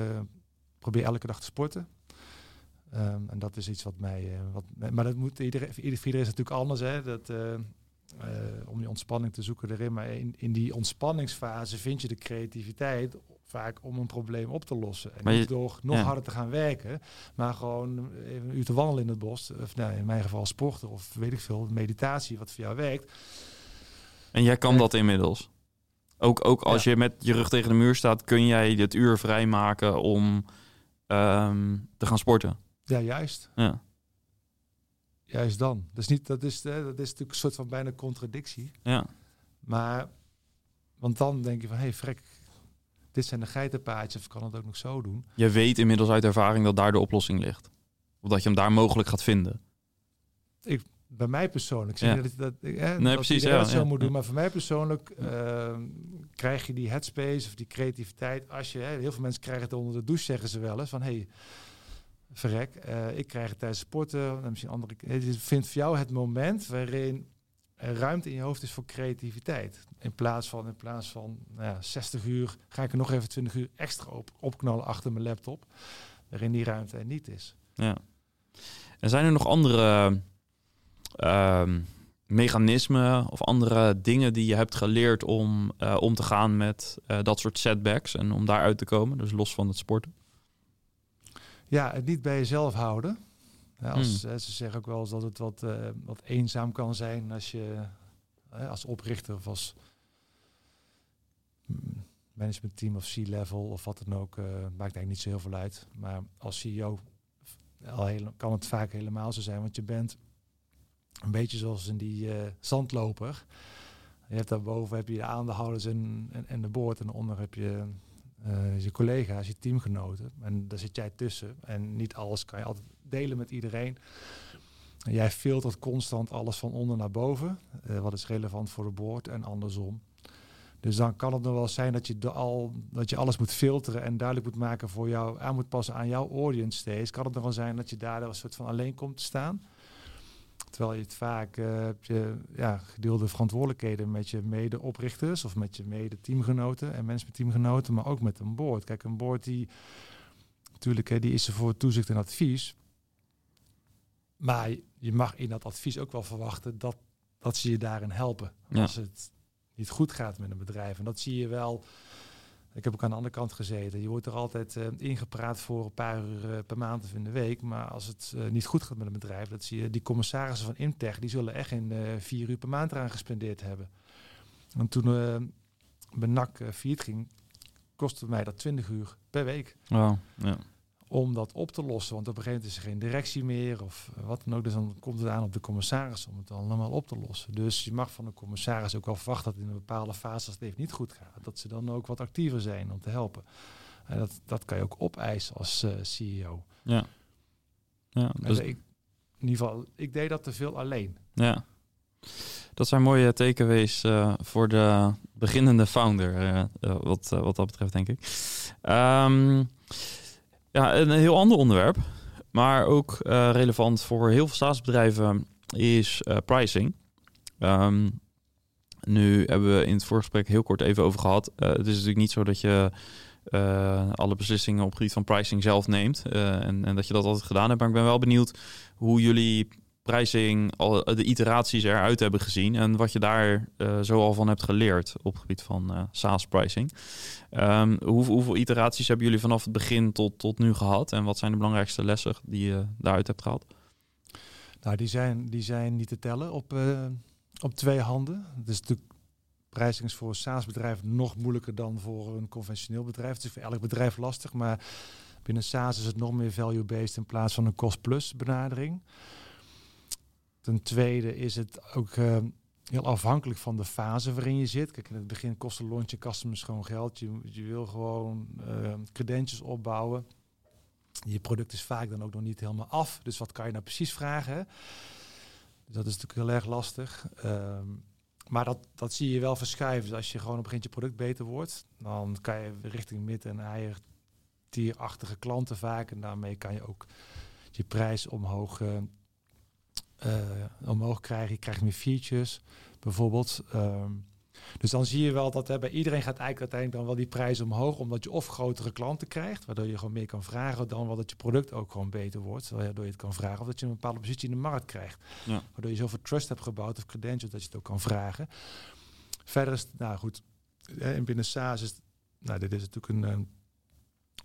probeer elke dag te sporten. Um, en dat is iets wat mij. wat, maar dat moet iedereen, voor iedereen is natuurlijk anders. Hè? Dat, om die ontspanning te zoeken erin. Maar in, in die ontspanningsfase vind je de creativiteit vaak om een probleem op te lossen. En Maar je- niet door nog ja. harder te gaan werken, maar gewoon even een uur te wandelen in het bos. Of nou, in mijn geval sporten of weet ik veel, meditatie, wat voor jou werkt. En jij kan dat inmiddels. Ook, ook als Ja. je met je rug tegen de muur staat, kun jij het uur vrijmaken om ehm, te gaan sporten. Ja, juist. Ja. Juist dan. Dus niet, dat, is, eh, dat is natuurlijk een soort van bijna contradictie. Ja. Maar, want dan denk je van, hé hey, frek, dit zijn de geitenpaadjes, of kan het ook nog zo doen? Je weet inmiddels uit ervaring dat daar de oplossing ligt. Of dat je hem daar mogelijk gaat vinden. Bij mij persoonlijk, zeg Ja. dat, dat, eh, dat Nee, precies, ja, dat zo ja, moet doen, maar voor mij persoonlijk ehm, krijg je die headspace of die creativiteit als je, hè, heel veel mensen krijgen het onder de douche, zeggen ze wel eens van, hé, hey, verrek, eh, ik krijg het tijdens sporten, en misschien andere, het vindt voor jou het moment waarin ruimte in je hoofd is voor creativiteit. In plaats van, in plaats van nou ja, 60 uur ga ik er nog even 20 uur extra op, opknallen achter mijn laptop. Waarin die ruimte er niet is. Ja. En zijn er nog andere ehm, mechanismen of andere dingen die je hebt geleerd om uh, om te gaan met uh, dat soort setbacks en om daaruit te komen, dus los van het sporten? Ja, het niet bij jezelf houden. Als, hmm. Ze zeggen ook wel eens dat het wat, uh, wat eenzaam kan zijn als je als oprichter of als managementteam of C-level of wat dan ook, maakt eigenlijk niet zo heel veel uit. Maar als CEO al heel, kan het vaak helemaal zo zijn, want je bent een beetje zoals in die uh, zandloper. Je hebt daarboven heb je de aandeelhouders en, en, en de boord en onder heb je uh, je collega's, je teamgenoten. En daar zit jij tussen. En niet alles kan je altijd delen met iedereen. En jij filtert constant alles van onder naar boven. Uh, wat is relevant voor de boord en andersom. Dus dan kan het nog wel zijn dat je, al, dat je alles moet filteren en duidelijk moet maken voor jou, aan moet passen aan jouw audience steeds. Kan het nog wel zijn dat je daar een soort van alleen komt te staan. Terwijl je het vaak uh, heb je ja, gedeelde verantwoordelijkheden met je mede-oprichters of met je mede-teamgenoten en mensen maar ook met een board. Kijk, een board die natuurlijk hè, die is er voor toezicht en advies. Maar je mag in dat advies ook wel verwachten dat, dat ze je daarin helpen. Als het niet goed gaat met een bedrijf. En dat zie je wel ik heb ook aan de andere kant gezeten. Je wordt er altijd uh, ingepraat voor een paar uur uh, per maand of in de week. Maar als het uh, niet goed gaat met een bedrijf, dat zie je. Die commissarissen van Imtech, die zullen echt in vier uur per maand eraan gespendeerd hebben. En toen mijn NAC failliet ging, kostte mij dat 20 uur per week. Wow, ja om dat op te lossen. Want op een gegeven moment is er geen directie meer of wat dan ook. Dus dan komt het aan op de commissaris om het allemaal op te lossen. Dus je mag van de commissaris ook wel verwachten dat in een bepaalde fase, als het even niet goed gaat, dat ze dan ook wat actiever zijn om te helpen. En dat, dat kan je ook opeisen als uh, CEO. Ja. ja dus ik, in ieder geval, ik deed dat te veel alleen. Ja. Dat zijn mooie takeaways uh, voor de beginnende founder, uh, wat, wat dat betreft, denk ik. Um, ja, een heel ander onderwerp, maar ook uh, relevant voor heel veel staatsbedrijven is uh, pricing. Um, nu hebben we in het voorgesprek heel kort even over gehad. Uh, het is natuurlijk niet zo dat je alle beslissingen op gebied van pricing zelf neemt en, en dat je dat altijd gedaan hebt. Maar ik ben wel benieuwd hoe jullie pricing, al de iteraties eruit hebben gezien en wat je daar uh, zo al van hebt geleerd op het gebied van uh, SaaS pricing. Um, hoe, hoeveel iteraties hebben jullie vanaf het begin tot, tot nu gehad en wat zijn de belangrijkste lessen die je daaruit hebt gehad? Nou, die zijn, die zijn niet te tellen op, uh, op twee handen. Dus natuurlijk pricing is voor een SaaS-bedrijf nog moeilijker dan voor een conventioneel bedrijf. Het is voor elk bedrijf lastig, maar binnen SaaS is het nog meer value-based in plaats van een cost-plus benadering. Ten tweede is het ook uh, heel afhankelijk van de fase waarin je zit. Kijk, in het begin kost een lontje customers gewoon geld. Je, wil gewoon uh, credentials opbouwen. Je product is vaak dan ook nog niet helemaal af. Dus wat kan je nou precies vragen? Dat is natuurlijk heel erg lastig. Um, maar dat, dat zie je wel verschuiven. Dus als je gewoon op een gegeven je product beter wordt, dan kan je richting mid- en eier tierachtige klanten vaak. En daarmee kan je ook je prijs omhoog omhoog krijgen. Je krijgt meer features, bijvoorbeeld. Um, dus dan zie je wel dat hè, bij iedereen gaat eigenlijk uiteindelijk dan wel die prijs omhoog, omdat je of grotere klanten krijgt, waardoor je gewoon meer kan vragen, dan wel dat je product ook gewoon beter wordt, waardoor je het kan vragen, of dat je een bepaalde positie in de markt krijgt. Ja. Waardoor je zoveel trust hebt gebouwd of credentials dat je het ook kan vragen. Verder is, nou goed, in binnen SaaS is, nou dit is natuurlijk een, een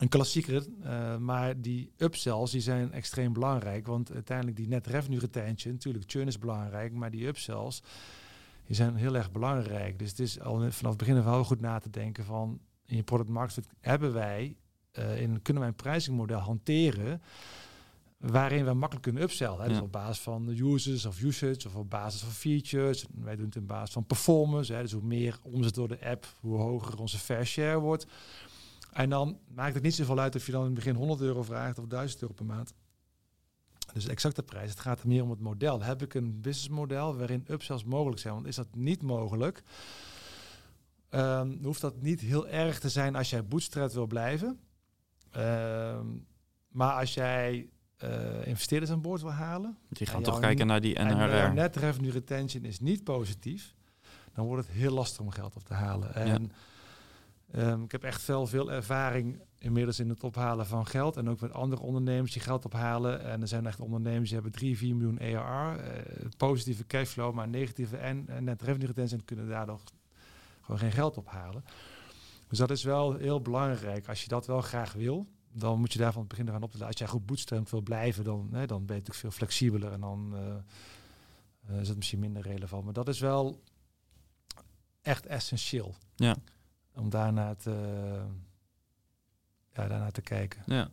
een klassieker. Uh, maar die upsells die zijn extreem belangrijk. Want uiteindelijk die net revenue retention, natuurlijk churn is belangrijk, maar die upsells die zijn heel erg belangrijk. Dus het is al vanaf het begin wel goed na te denken van in je product market hebben wij uh, in kunnen wij een prijzingmodel hanteren waarin we makkelijk kunnen upsellen. Hè? Dus op basis van users of usage of op basis van features. Wij doen het in basis van performance. Hè? Dus hoe meer omzet door de app, hoe hoger onze fair share wordt. En dan maakt het niet zoveel uit of je dan in het begin 100 euro vraagt of 1000 euro per maand. Dus exacte prijs. Het gaat er meer om het model. Heb ik een businessmodel waarin upsells mogelijk zijn? Want is dat niet mogelijk? Um, hoeft dat niet heel erg te zijn als jij bootstrap wil blijven. Um, maar als jij uh, investeerders aan boord wil halen. Die gaan toch kijken naar die NRR. En net revenue retention is niet positief. Dan wordt het heel lastig om geld op te halen. En um, ik heb echt veel, veel ervaring inmiddels in het ophalen van geld. En ook met andere ondernemers die geld ophalen. En er zijn echt ondernemers die hebben 3, 4 miljoen ERR. Uh, positieve cashflow, maar negatieve en, net revenue retention kunnen daardoor gewoon geen geld ophalen. Dus dat is wel heel belangrijk. Als je dat wel graag wil, dan moet je daar van het begin eraan op te. Als jij goed bootstrapped wil blijven, dan, hè, dan ben je natuurlijk veel flexibeler en dan uh, is het misschien minder relevant. Maar dat is wel echt essentieel. Ja. Om daarna te, ja, daarna te kijken. Ja.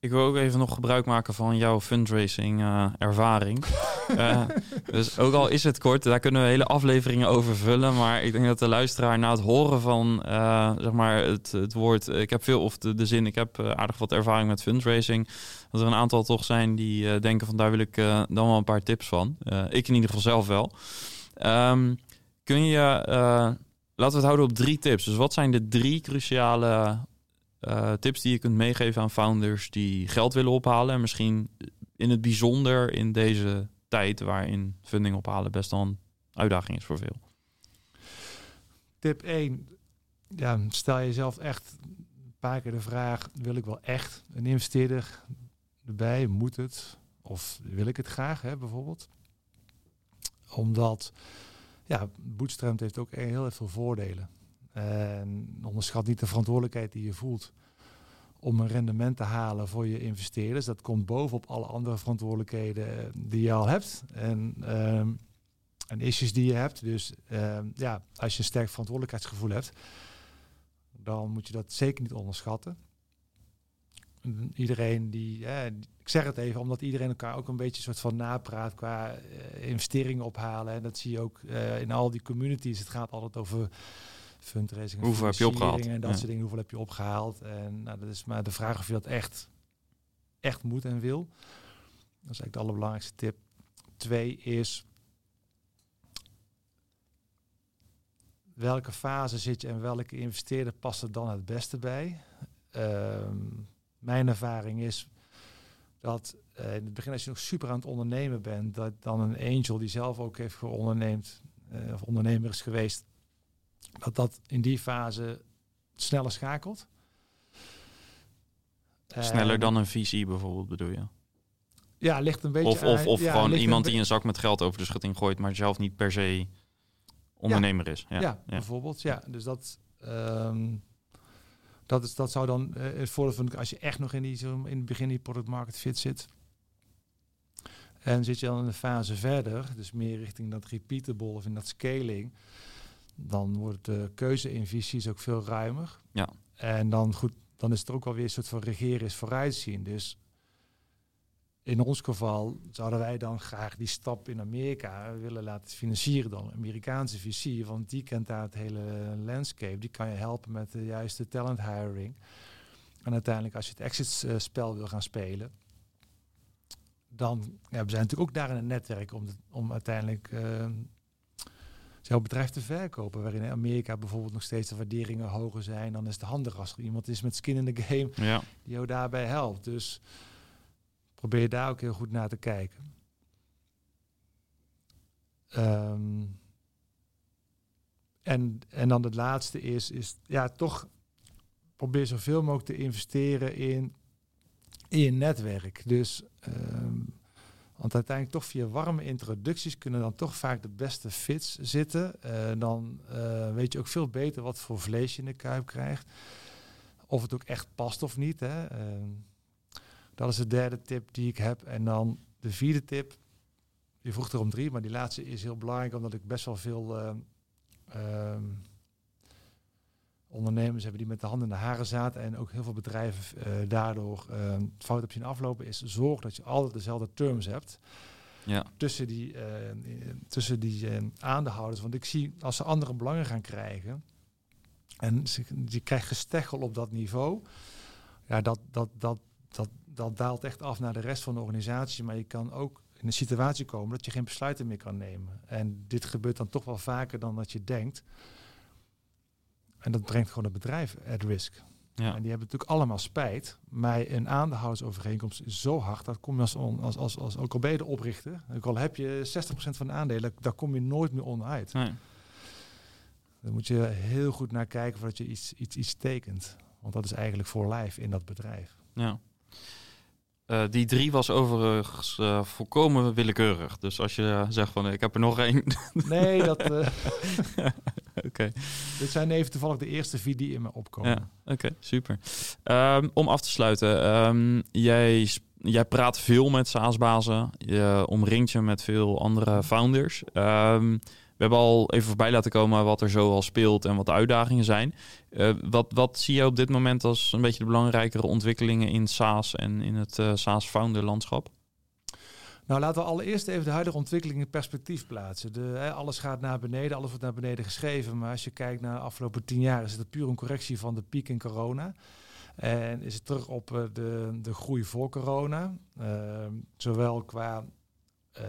Ik wil ook even nog gebruik maken van jouw fundraising uh, ervaring. uh, <laughs> dus ook al is het kort, daar kunnen we hele afleveringen over vullen. Maar ik denk dat de luisteraar na het horen van uh, zeg maar het, het woord, ik heb veel of de, de zin, ik heb aardig wat ervaring met fundraising. Dat er een aantal toch zijn die denken van daar wil ik dan wel een paar tips van. ik in ieder geval zelf wel. Um, kun je, laten we het houden op drie tips. Dus wat zijn de drie cruciale uh, tips die je kunt meegeven aan founders die geld willen ophalen. En misschien in het bijzonder in deze tijd waarin funding ophalen best wel een uitdaging is voor veel. Tip 1. Ja, stel jezelf echt een paar keer de vraag: wil ik wel echt een investeerder erbij? Moet het? Of wil ik het graag, hè, bijvoorbeeld? Omdat ja, Bootstrap heeft ook heel veel voordelen. En onderschat niet de verantwoordelijkheid die je voelt om een rendement te halen voor je investeerders. Dat komt bovenop alle andere verantwoordelijkheden die je al hebt. En, um, en issues die je hebt. Dus um, ja, als je een sterk verantwoordelijkheidsgevoel hebt, dan moet je dat zeker niet onderschatten. Iedereen die, eh, ik zeg het even, omdat iedereen elkaar ook een beetje soort van napraat qua uh, investeringen ophalen. En dat zie je ook uh, in al die communities. Het gaat altijd over fundraising. Hoeveel heb je opgehaald? En dat soort dingen. Hoeveel heb je opgehaald? En nou, dat is maar de vraag of je dat echt, echt moet en wil. Dat is eigenlijk de allerbelangrijkste tip. Twee is welke fase zit je en welke investeerder past er dan het beste bij? Uh, mijn ervaring is dat uh, in het begin als je nog super aan het ondernemen bent, dat dan een angel die zelf ook heeft geonderneemd, uh, of ondernemer is geweest, dat dat in die fase sneller schakelt. Sneller dan een visie bijvoorbeeld bedoel je? Ja, ligt een beetje Of, of, of gewoon iemand die een zak met geld over de schutting gooit, maar zelf niet per se ondernemer is. Ja, ja, bijvoorbeeld. Ja, dus dat, um, dat, is, dat zou dan uh, het voordeel van als je echt nog in, die, zo in het begin die product market fit zit. En zit je dan in een fase verder, dus meer richting dat repeatable of in dat scaling dan wordt de keuze in visies ook veel ruimer. Ja. En dan goed, dan is het ook alweer een soort van regeren is vooruitzien. Dus in ons geval zouden wij dan graag die stap in Amerika willen laten financieren dan Amerikaanse VC, want die kent daar het hele landscape. Die kan je helpen met de juiste talent hiring. En uiteindelijk als je het exit uh, spel wil gaan spelen, dan ja, we zijn natuurlijk ook daar in een netwerk om, de, om uiteindelijk uh, jouw bedrijf te verkopen. Waarin in Amerika bijvoorbeeld nog steeds de waarderingen hoger zijn. Dan is het handig als er iemand is met skin in the game ja. die jou daarbij helpt. Dus probeer daar ook heel goed naar te kijken. Um, en, en dan het laatste is, is ja, toch probeer zoveel mogelijk te investeren in, in je netwerk. Dus um, want uiteindelijk toch via warme introducties kunnen dan toch vaak de beste fits zitten. Uh, dan uh, weet je ook veel beter wat voor vlees je in de kuip krijgt. Of het ook echt past of niet. Hè. Uh, dat is de derde tip die ik heb. En dan de vierde tip. Je vroeg er om drie, maar die laatste is heel belangrijk omdat ik best wel veel ehm, ondernemers hebben die met de handen in de haren zaten en ook heel veel bedrijven uh, daardoor uh, fout op zien aflopen, is zorg dat je altijd dezelfde terms hebt. Ja. Tussen die, tussen die aandeelhouders. Want ik zie als ze andere belangen gaan krijgen en ze, je krijgt gesteggel op dat niveau, ja, dat, dat, dat, dat, dat daalt echt af naar de rest van de organisatie. Maar je kan ook in een situatie komen dat je geen besluiten meer kan nemen. En dit gebeurt dan toch wel vaker dan dat je denkt. En dat brengt gewoon het bedrijf at risk. Ja. En die hebben natuurlijk allemaal spijt. Maar een aandeelhoudersovereenkomst is zo hard, dat kom je als, als, als, als ook al ben je de oprichter, ook al heb je 60% van de aandelen, daar kom je nooit meer onderuit. Nee. Daar moet je heel goed naar kijken voordat je iets, iets, iets tekent. Want dat is eigenlijk voor life in dat bedrijf. Ja. Uh, die drie was overigens uh, volkomen willekeurig. Dus als je uh, zegt van ik heb er nog één. <laughs> Nee, dat. <laughs> Oké. Dit zijn even toevallig de eerste vier die in me opkomen. Ja, oké, super. Um, om af te sluiten, um, jij, jij praat veel met SaaS-bazen. Je omringt je met veel andere founders. Um, hebben al even voorbij laten komen wat er zo al speelt en wat de uitdagingen zijn. Uh, wat, wat zie je op dit moment als een beetje de belangrijkere ontwikkelingen in SaaS en in het uh, SaaS-founder landschap? Nou, laten we allereerst even de huidige ontwikkeling in perspectief plaatsen. De, hè, alles gaat naar beneden, alles wordt naar beneden geschreven. Maar als je kijkt naar de afgelopen tien jaar, is het puur een correctie van de piek in corona. En is het terug op uh, de, de groei voor corona. zowel qua uh,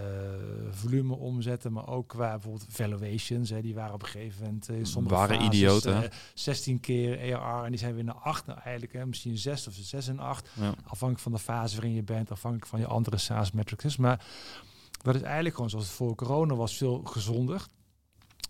volume omzetten, maar ook qua bijvoorbeeld valuations. Hè, die waren op een gegeven moment uh, sommige waren fases, idioten. Uh, 16 keer ARR en die zijn weer naar 8 nou, eigenlijk. Hè, misschien 6 of 6 en 8. Ja. Afhankelijk van de fase waarin je bent, afhankelijk van je andere SaaS metrics. Maar dat is eigenlijk gewoon zoals het voor corona was, veel gezonder.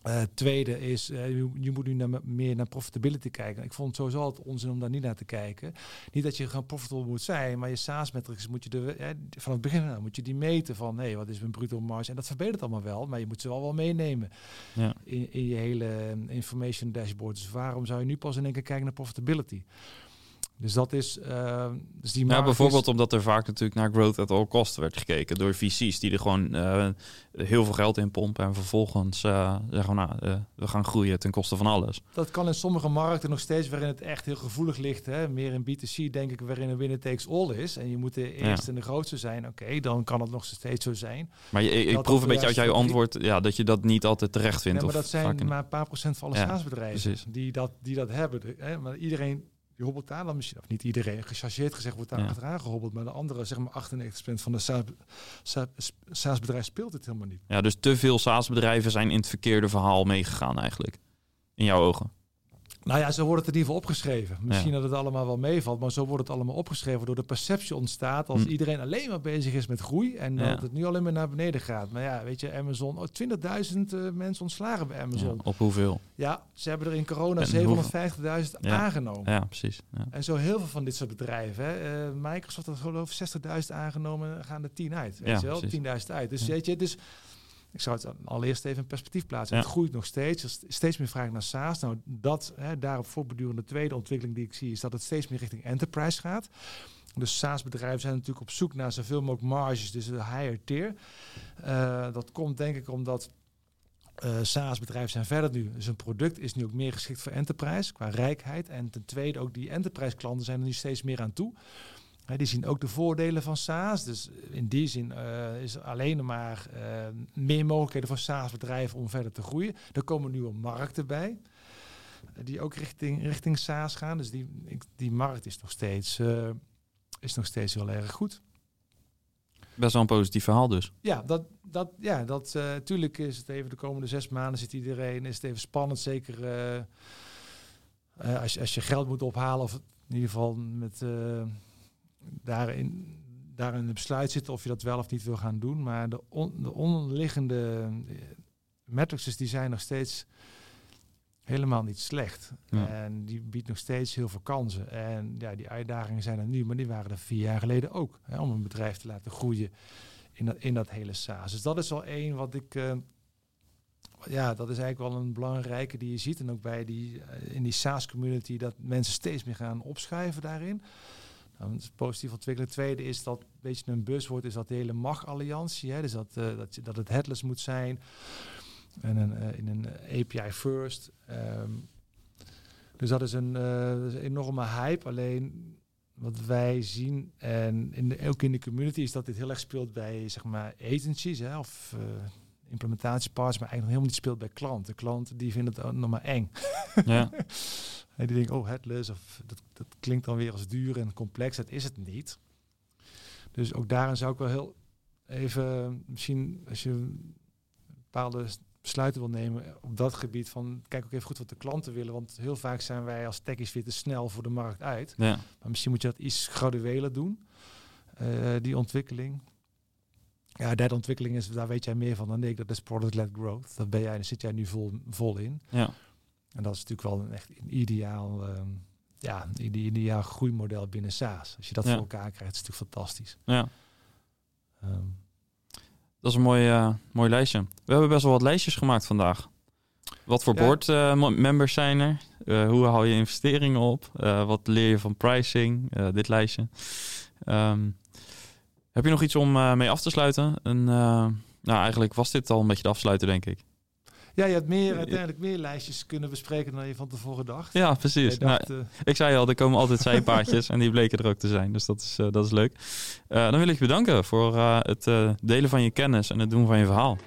Uh, tweede is, uh, je, je, moet nu naar, meer naar profitability kijken. Ik vond het sowieso altijd onzin om daar niet naar te kijken. Niet dat je gewoon profitable moet zijn, maar je SaaS-metrics moet je de, eh, van het begin aan moet je die meten van, nee, wat is mijn bruto marge? En dat verbetert allemaal wel, maar je moet ze wel wel meenemen ja. in, in, je hele information dashboard. Dus waarom zou je nu pas in één keer kijken naar profitability? Dus dat is. Uh, dus die ja, bijvoorbeeld omdat er vaak natuurlijk naar growth at all cost werd gekeken door VC's die er gewoon uh, heel veel geld in pompen en vervolgens uh, zeggen nou, we gaan groeien ten koste van alles. Dat kan in sommige markten nog steeds waarin het echt heel gevoelig ligt. Hè? Meer in B2C denk ik waarin een winner takes all is en je moet de eerste ja. en de grootste zijn. Oké, dan kan het nog steeds zo zijn. Maar je, ik proef een beetje uit jouw antwoord ja, dat je dat niet altijd terecht vindt. Ja, maar dat zijn maar een paar procent van alle ja, staatsbedrijven die dat, die dat hebben. Hè? Maar iedereen je hobbelt daar dan misschien, of niet iedereen, gechargeerd gezegd wordt daar ja. achteraan gehobbeld, maar de andere, zeg maar 98% van de SaaS-bedrijf speelt het helemaal niet. Ja, dus te veel SaaS-bedrijven zijn in het verkeerde verhaal meegegaan eigenlijk, in jouw ogen. Nou ja, zo wordt het in ieder geval opgeschreven. Misschien dat het allemaal wel meevalt, maar zo wordt het allemaal opgeschreven. Door de perceptie ontstaat als hm. iedereen alleen maar bezig is met groei en dat het nu alleen maar naar beneden gaat. Maar ja, weet je, Amazon, oh, 20.000 uh, mensen ontslagen bij Amazon. op hoeveel? Ja, ze hebben er in corona 750.000 aangenomen. Ja, precies. En zo heel veel van dit soort bedrijven. Hè. Uh, Microsoft had geloof 60.000 aangenomen, gaan er 10 uit. Weet je wel, 10.000 uit. Dus weet je, dus ik zou het allereerst even in perspectief plaatsen. Het groeit nog steeds. Er is steeds meer vraag naar SaaS. Nou, dat hè, daarop voortbedurende tweede ontwikkeling die ik zie, is dat het steeds meer richting enterprise gaat. Dus SaaS-bedrijven zijn natuurlijk op zoek naar zoveel mogelijk marges, dus de higher tier. Uh, dat komt denk ik omdat uh, SaaS-bedrijven zijn verder nu. Dus een product is nu ook meer geschikt voor enterprise qua rijkheid. En ten tweede ook die enterprise-klanten zijn er nu steeds meer aan toe die zien ook de voordelen van SaaS. Dus in die zin uh, is er alleen maar uh, meer mogelijkheden voor SaaS-bedrijven om verder te groeien. Er komen nieuwe markten bij, uh, die ook richting, richting SaaS gaan. Dus die, die markt is nog steeds, is nog steeds heel erg goed. Best wel een positief verhaal dus. Ja, dat, dat, ja, dat natuurlijk is het even de komende zes maanden zit iedereen, is het even spannend. Zeker als, je, als je geld moet ophalen of in ieder geval met daarin, daarin het besluit zitten of je dat wel of niet wil gaan doen. Maar de, on, de onderliggende eh, metrics die zijn nog steeds helemaal niet slecht. En die biedt nog steeds heel veel kansen. En ja, die uitdagingen zijn er nu, maar die waren er vier jaar geleden ook. Hè, om een bedrijf te laten groeien in dat, in dat hele SaaS. Dus dat is wel één wat ik... Uh, ja, dat is eigenlijk wel een belangrijke die je ziet. En ook bij die, uh, in die SaaS-community, dat mensen steeds meer gaan opschrijven daarin. Nou, dat is positief ontwikkelen. Tweede is dat een beetje een buzzword is dat de hele mag-alliantie. Dus dat, uh, dat, dat het headless moet zijn. En een, uh, in een API first. Um, dus dat is een, uh, enorme hype. Alleen wat wij zien, en in de, ook in de community, is dat dit heel erg speelt bij zeg maar agencies hè, of implementatiepartners, maar eigenlijk nog helemaal niet speelt bij klanten. Klanten die vinden het nog maar eng. Ja. <laughs> En die denken, oh, headless, of dat, dat klinkt dan weer als duur en complex. Dat is het niet. Dus ook daarin zou ik wel heel even, misschien als je bepaalde besluiten wil nemen op dat gebied van kijk ook even goed wat de klanten willen. Want heel vaak zijn wij als techies weer te snel voor de markt uit. Ja. Maar misschien moet je dat iets gradueler doen, eh, die ontwikkeling. Ja, derde ontwikkeling is, daar weet jij meer van dan ik. Dat is product-led growth. Dat ben jij, daar zit jij nu vol, vol in. Ja. En dat is natuurlijk wel een echt een ideaal, ehm, ja, een ideaal groeimodel binnen SaaS. Als je dat Ja. voor elkaar krijgt, is het natuurlijk fantastisch. ja. Ehm, Dat is een mooi, eh, mooi lijstje. We hebben best wel wat lijstjes gemaakt vandaag. Wat voor Ja. board eh, members zijn er? Eh, hoe hou je investeringen op? Wat leer je van pricing? Dit lijstje. Ehm, heb je nog iets om eh, mee af te sluiten? Een, eh, nou, eigenlijk was dit al een beetje de afsluiter, denk ik. ja, je had meer, uiteindelijk meer lijstjes kunnen bespreken dan je van tevoren dacht. Ja, precies. Dacht, Nou, eh, ik zei al, er komen altijd <laughs> zijpaadjes en die bleken er ook te zijn. Dus dat is, dat is leuk. Dan wil ik je bedanken voor het delen van je kennis en het doen van je verhaal.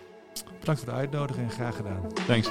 bedankt voor de uitnodiging en graag gedaan. Thanks.